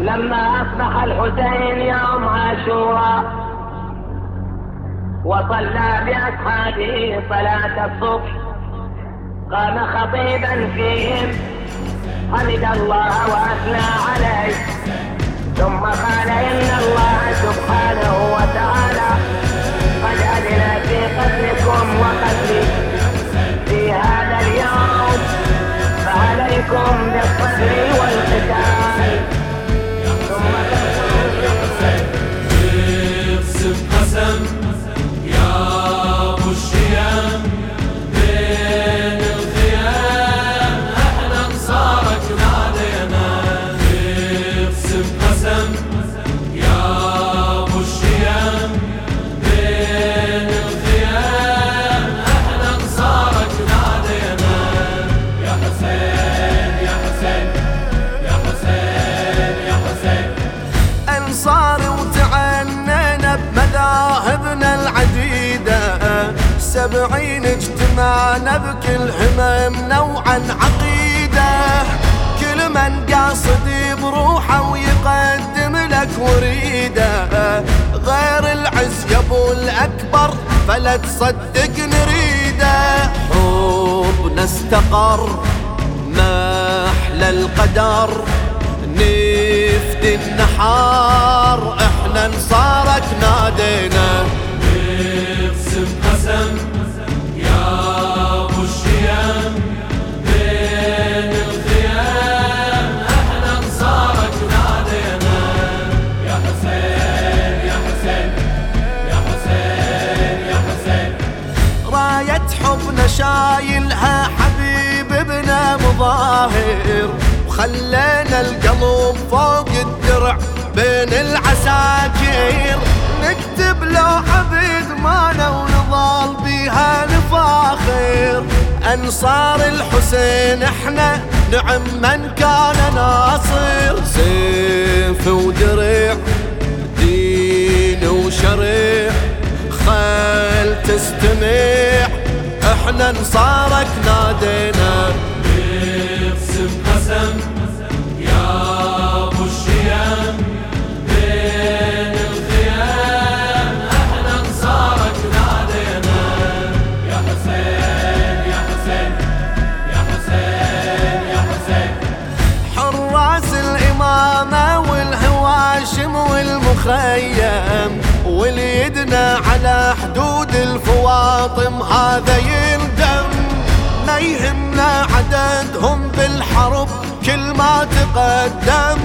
لما أصبح الحسين يوم عاشوراء وصلى بأصحابه صلاة الصبح قام خطيبا فيهم حمد الله وأثنى عليه ثم قال إن سبعين اجتمعنا بكل هممنا وعن عقيدة. كل من قاصد بروحه ويقدم لك وريدة. غير العز يا أبو الأكبر فلا تصدق نريدة. حبنا استقر ما أحلى القدر. نفدي شايلها حبيب ابنا مظاهر وخلينا القلب فوق الدرع بين العساكر نكتب لوحة بإدمانة ونظل بيها نفاخر أنصار الحسين إحنا نعم من كان ناصر. سيف ودرع دين وشرع خل تستمع إحنا انصارك نادينا. اقسم قسم يا ابو بين الخيام إحنا انصارك نادينا. يا حسين يا حسين يا حسين يا حسين. حراس الإمامة والهواشم والمخيم واليدنا على حدود الفواطم هذا ما عددهم بالحرب كل ما تقدم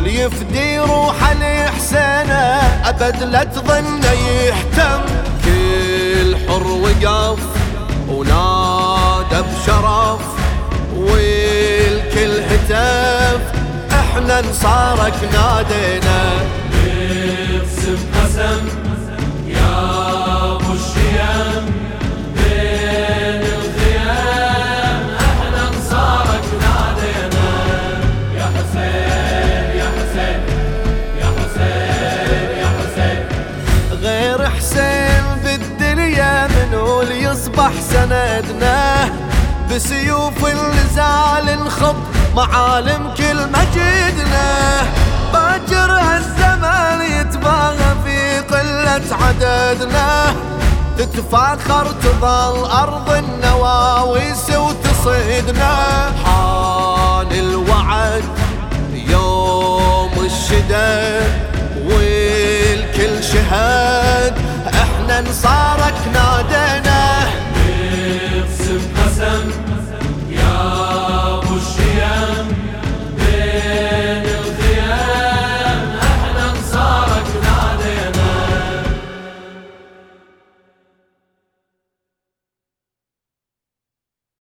ليفدي روحه لحسينه أبد لا تظن يهتم. كل حر وقف ونادى بشرف والكل هتف إحنا انصارك نادينا. اقسم قسم الصبح سندناه بسيوف النزال انخض معالم كل مجدنا. باجر هالزمان يتباهى في قلة عددنا. تتفاخر تظل أرض النواويس وتصيدنا حان الوعد يوم الشدة والكل شهد إحنا انصاركنا